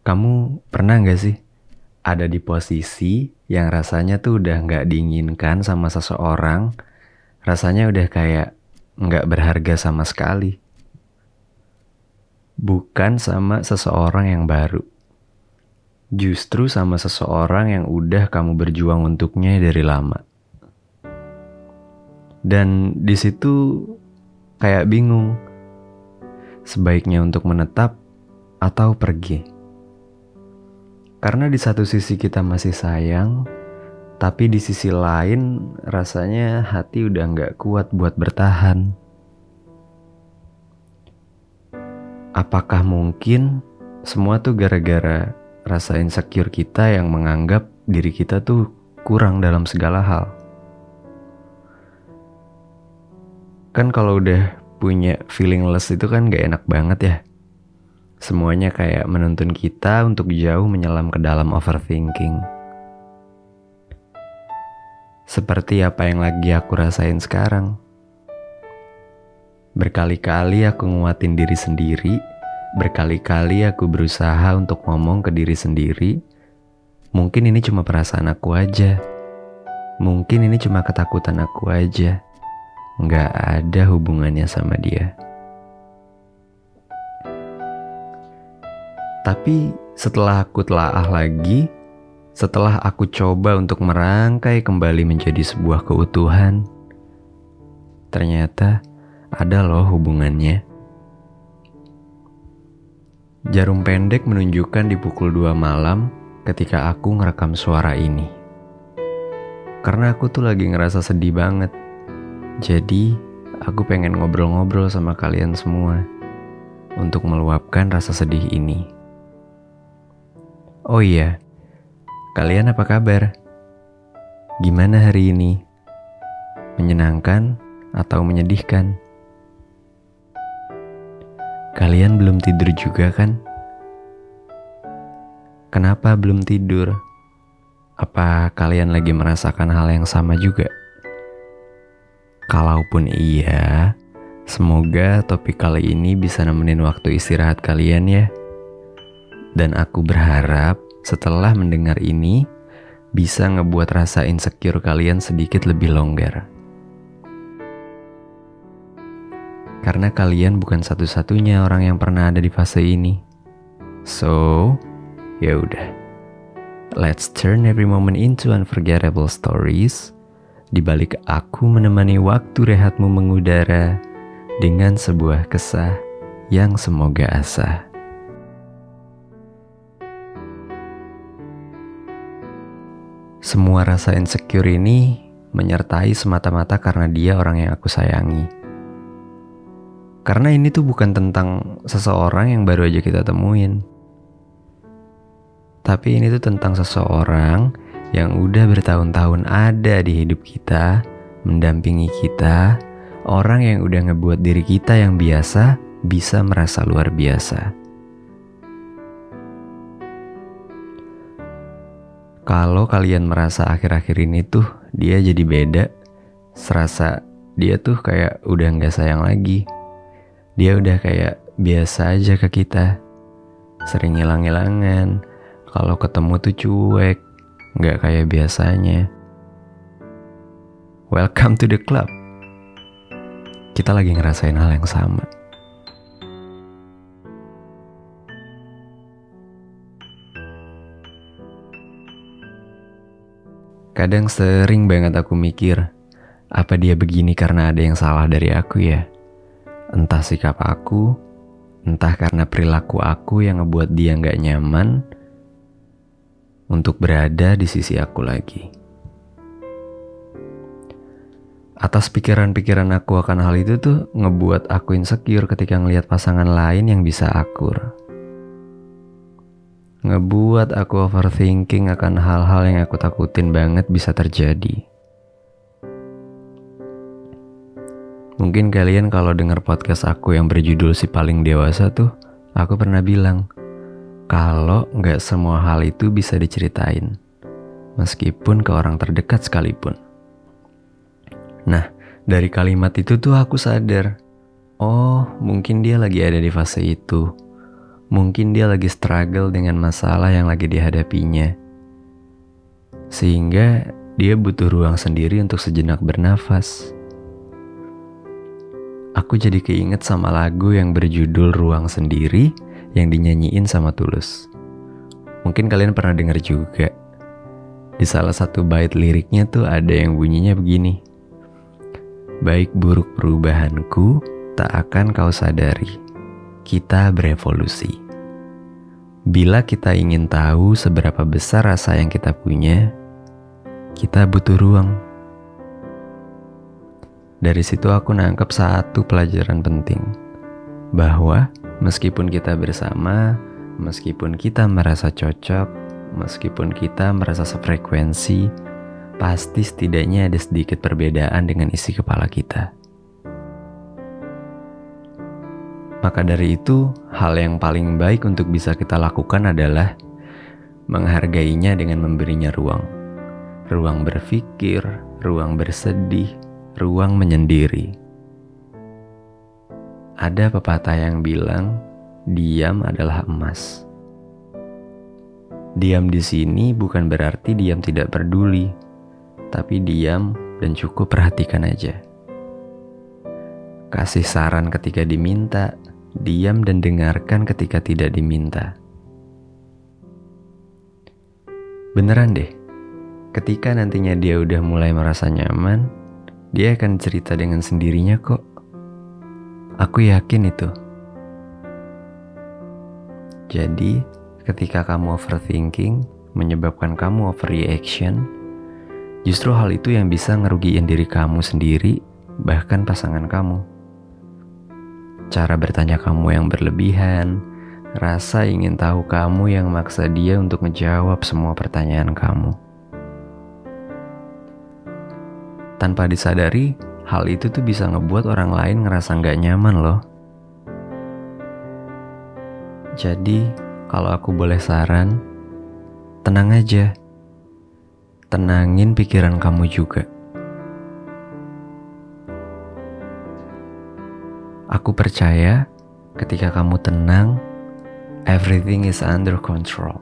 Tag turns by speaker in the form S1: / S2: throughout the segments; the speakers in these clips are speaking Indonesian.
S1: Kamu pernah gak sih ada di posisi yang rasanya tuh udah gak diinginkan sama seseorang, rasanya udah kayak gak berharga sama sekali. Bukan sama seseorang yang baru. Justru sama seseorang yang udah kamu berjuang untuknya dari lama. Dan di situ kayak bingung. Sebaiknya untuk menetap atau pergi. Karena di satu sisi kita masih sayang, tapi di sisi lain rasanya hati udah nggak kuat buat bertahan. Apakah mungkin semua tuh gara-gara rasa insecure kita yang menganggap diri kita tuh kurang dalam segala hal? Kan kalau udah punya feelingless itu kan gak enak banget ya. Semuanya kayak menuntun kita untuk jauh menyelam ke dalam overthinking. Seperti apa yang lagi aku rasain sekarang. Berkali-kali aku nguatin diri sendiri, berkali-kali aku berusaha untuk ngomong ke diri sendiri. Mungkin ini cuma perasaan aku aja. Mungkin ini cuma ketakutan aku aja. Nggak ada hubungannya sama dia. Tapi setelah aku telaah lagi, setelah aku coba untuk merangkai kembali menjadi sebuah keutuhan, ternyata ada loh hubungannya. Jarum pendek menunjukkan di pukul 2 malam ketika aku ngerekam suara ini. Karena aku tuh lagi ngerasa sedih banget. Jadi, aku pengen ngobrol-ngobrol sama kalian semua untuk meluapkan rasa sedih ini. Oh iya, kalian apa kabar? Gimana hari ini? Menyenangkan atau menyedihkan? Kalian belum tidur juga kan? Kenapa belum tidur? Apa kalian lagi merasakan hal yang sama juga? Kalaupun iya, semoga topik kali ini bisa nemenin waktu istirahat kalian ya. Dan aku berharap setelah mendengar ini bisa ngebuat rasa insecure kalian sedikit lebih longgar. Karena kalian bukan satu-satunya orang yang pernah ada di fase ini. So, ya udah. Let's turn every moment into unforgettable stories. Di balik aku menemani waktu rehatmu mengudara dengan sebuah kesah yang semoga asah. Semua rasa insecure ini menyertai semata-mata karena dia orang yang aku sayangi. Karena ini tuh bukan tentang seseorang yang baru aja kita temuin. Tapi ini tuh tentang seseorang yang udah bertahun-tahun ada di hidup kita, mendampingi kita, orang yang udah ngebuat diri kita yang biasa bisa merasa luar biasa. Kalau kalian merasa akhir-akhir ini tuh dia jadi beda, serasa dia tuh kayak udah nggak sayang lagi. Dia udah kayak biasa aja ke kita. Sering hilang-hilangan, kalau ketemu tuh cuek, nggak kayak biasanya. Welcome to the club. Kita lagi ngerasain hal yang sama. Kadang sering banget aku mikir, apa dia begini karena ada yang salah dari aku ya? Entah sikap aku, entah karena perilaku aku yang ngebuat dia nggak nyaman untuk berada di sisi aku lagi. Atas pikiran-pikiran aku akan hal itu tuh ngebuat aku insecure ketika ngelihat pasangan lain yang bisa akur ngebuat aku overthinking akan hal-hal yang aku takutin banget bisa terjadi. Mungkin kalian kalau dengar podcast aku yang berjudul si paling dewasa tuh, aku pernah bilang, kalau nggak semua hal itu bisa diceritain, meskipun ke orang terdekat sekalipun. Nah, dari kalimat itu tuh aku sadar, oh mungkin dia lagi ada di fase itu Mungkin dia lagi struggle dengan masalah yang lagi dihadapinya. Sehingga dia butuh ruang sendiri untuk sejenak bernafas. Aku jadi keinget sama lagu yang berjudul Ruang Sendiri yang dinyanyiin sama Tulus. Mungkin kalian pernah dengar juga. Di salah satu bait liriknya tuh ada yang bunyinya begini. Baik buruk perubahanku tak akan kau sadari kita berevolusi. Bila kita ingin tahu seberapa besar rasa yang kita punya, kita butuh ruang. Dari situ aku nangkep satu pelajaran penting, bahwa meskipun kita bersama, meskipun kita merasa cocok, meskipun kita merasa sefrekuensi, pasti setidaknya ada sedikit perbedaan dengan isi kepala kita. Maka dari itu, hal yang paling baik untuk bisa kita lakukan adalah menghargainya dengan memberinya ruang. Ruang berpikir, ruang bersedih, ruang menyendiri. Ada pepatah yang bilang, diam adalah emas. Diam di sini bukan berarti diam tidak peduli, tapi diam dan cukup perhatikan aja. Kasih saran ketika diminta, diam dan dengarkan ketika tidak diminta. Beneran deh, ketika nantinya dia udah mulai merasa nyaman, dia akan cerita dengan sendirinya kok. Aku yakin itu. Jadi, ketika kamu overthinking menyebabkan kamu overreaction, justru hal itu yang bisa ngerugiin diri kamu sendiri, bahkan pasangan kamu cara bertanya kamu yang berlebihan, rasa ingin tahu kamu yang maksa dia untuk menjawab semua pertanyaan kamu. Tanpa disadari, hal itu tuh bisa ngebuat orang lain ngerasa nggak nyaman loh. Jadi, kalau aku boleh saran, tenang aja. Tenangin pikiran kamu juga. Aku percaya ketika kamu tenang, everything is under control.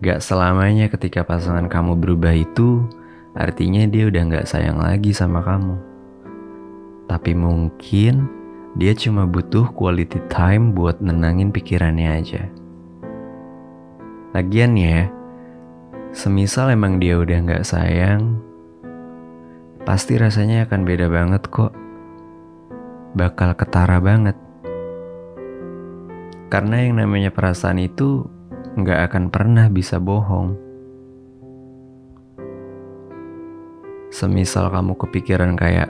S1: Gak selamanya ketika pasangan kamu berubah itu, artinya dia udah gak sayang lagi sama kamu. Tapi mungkin dia cuma butuh quality time buat nenangin pikirannya aja. Lagian ya, semisal emang dia udah gak sayang, pasti rasanya akan beda banget kok bakal ketara banget. Karena yang namanya perasaan itu nggak akan pernah bisa bohong. Semisal kamu kepikiran kayak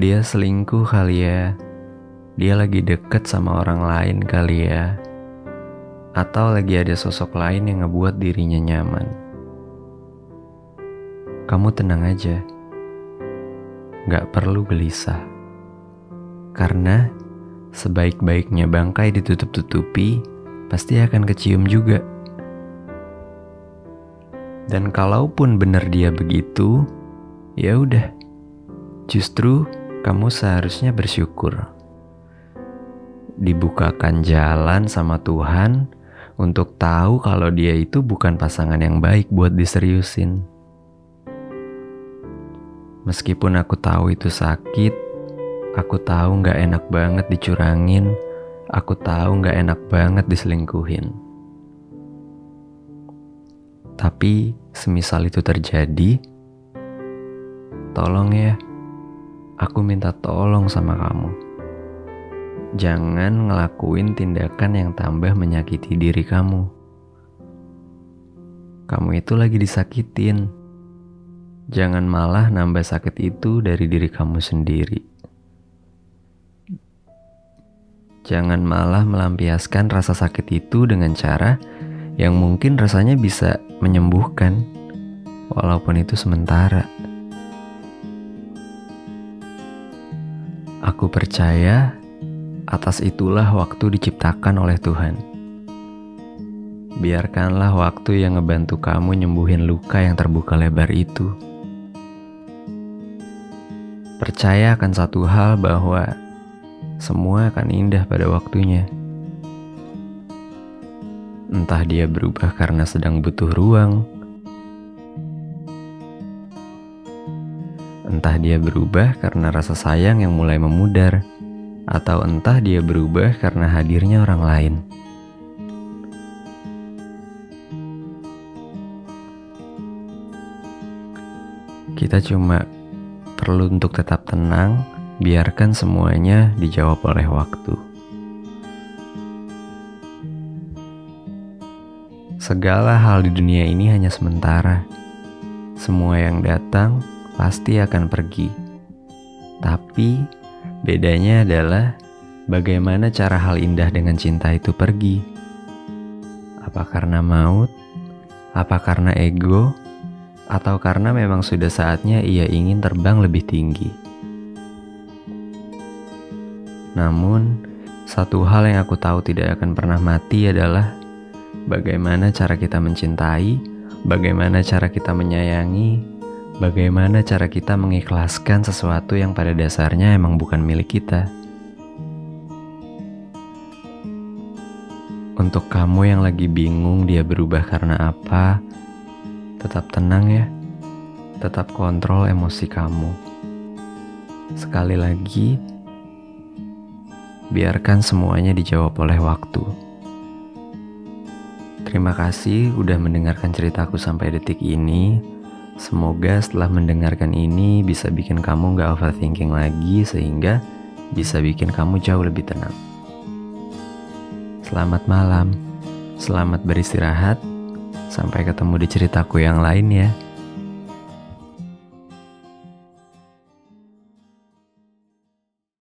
S1: dia selingkuh kali ya, dia lagi deket sama orang lain kali ya, atau lagi ada sosok lain yang ngebuat dirinya nyaman. Kamu tenang aja, gak perlu gelisah. Karena sebaik-baiknya bangkai ditutup-tutupi, pasti akan kecium juga. Dan kalaupun benar dia begitu, ya udah. Justru kamu seharusnya bersyukur. Dibukakan jalan sama Tuhan untuk tahu kalau dia itu bukan pasangan yang baik buat diseriusin. Meskipun aku tahu itu sakit, Aku tahu gak enak banget dicurangin. Aku tahu gak enak banget diselingkuhin. Tapi semisal itu terjadi, tolong ya, aku minta tolong sama kamu. Jangan ngelakuin tindakan yang tambah menyakiti diri kamu. Kamu itu lagi disakitin. Jangan malah nambah sakit itu dari diri kamu sendiri. Jangan malah melampiaskan rasa sakit itu dengan cara yang mungkin rasanya bisa menyembuhkan, walaupun itu sementara. Aku percaya atas itulah waktu diciptakan oleh Tuhan. Biarkanlah waktu yang ngebantu kamu nyembuhin luka yang terbuka lebar itu. Percaya akan satu hal bahwa semua akan indah pada waktunya. Entah dia berubah karena sedang butuh ruang, entah dia berubah karena rasa sayang yang mulai memudar, atau entah dia berubah karena hadirnya orang lain. Kita cuma perlu untuk tetap tenang, biarkan semuanya dijawab oleh waktu. Segala hal di dunia ini hanya sementara. Semua yang datang pasti akan pergi. Tapi bedanya adalah bagaimana cara hal indah dengan cinta itu pergi. Apa karena maut? Apa karena ego? atau karena memang sudah saatnya ia ingin terbang lebih tinggi. Namun, satu hal yang aku tahu tidak akan pernah mati adalah bagaimana cara kita mencintai, bagaimana cara kita menyayangi, bagaimana cara kita mengikhlaskan sesuatu yang pada dasarnya emang bukan milik kita. Untuk kamu yang lagi bingung dia berubah karena apa, Tetap tenang ya. Tetap kontrol emosi kamu. Sekali lagi, biarkan semuanya dijawab oleh waktu. Terima kasih udah mendengarkan ceritaku sampai detik ini. Semoga setelah mendengarkan ini bisa bikin kamu gak overthinking lagi sehingga bisa bikin kamu jauh lebih tenang. Selamat malam, selamat beristirahat. Sampai ketemu di ceritaku yang lain ya.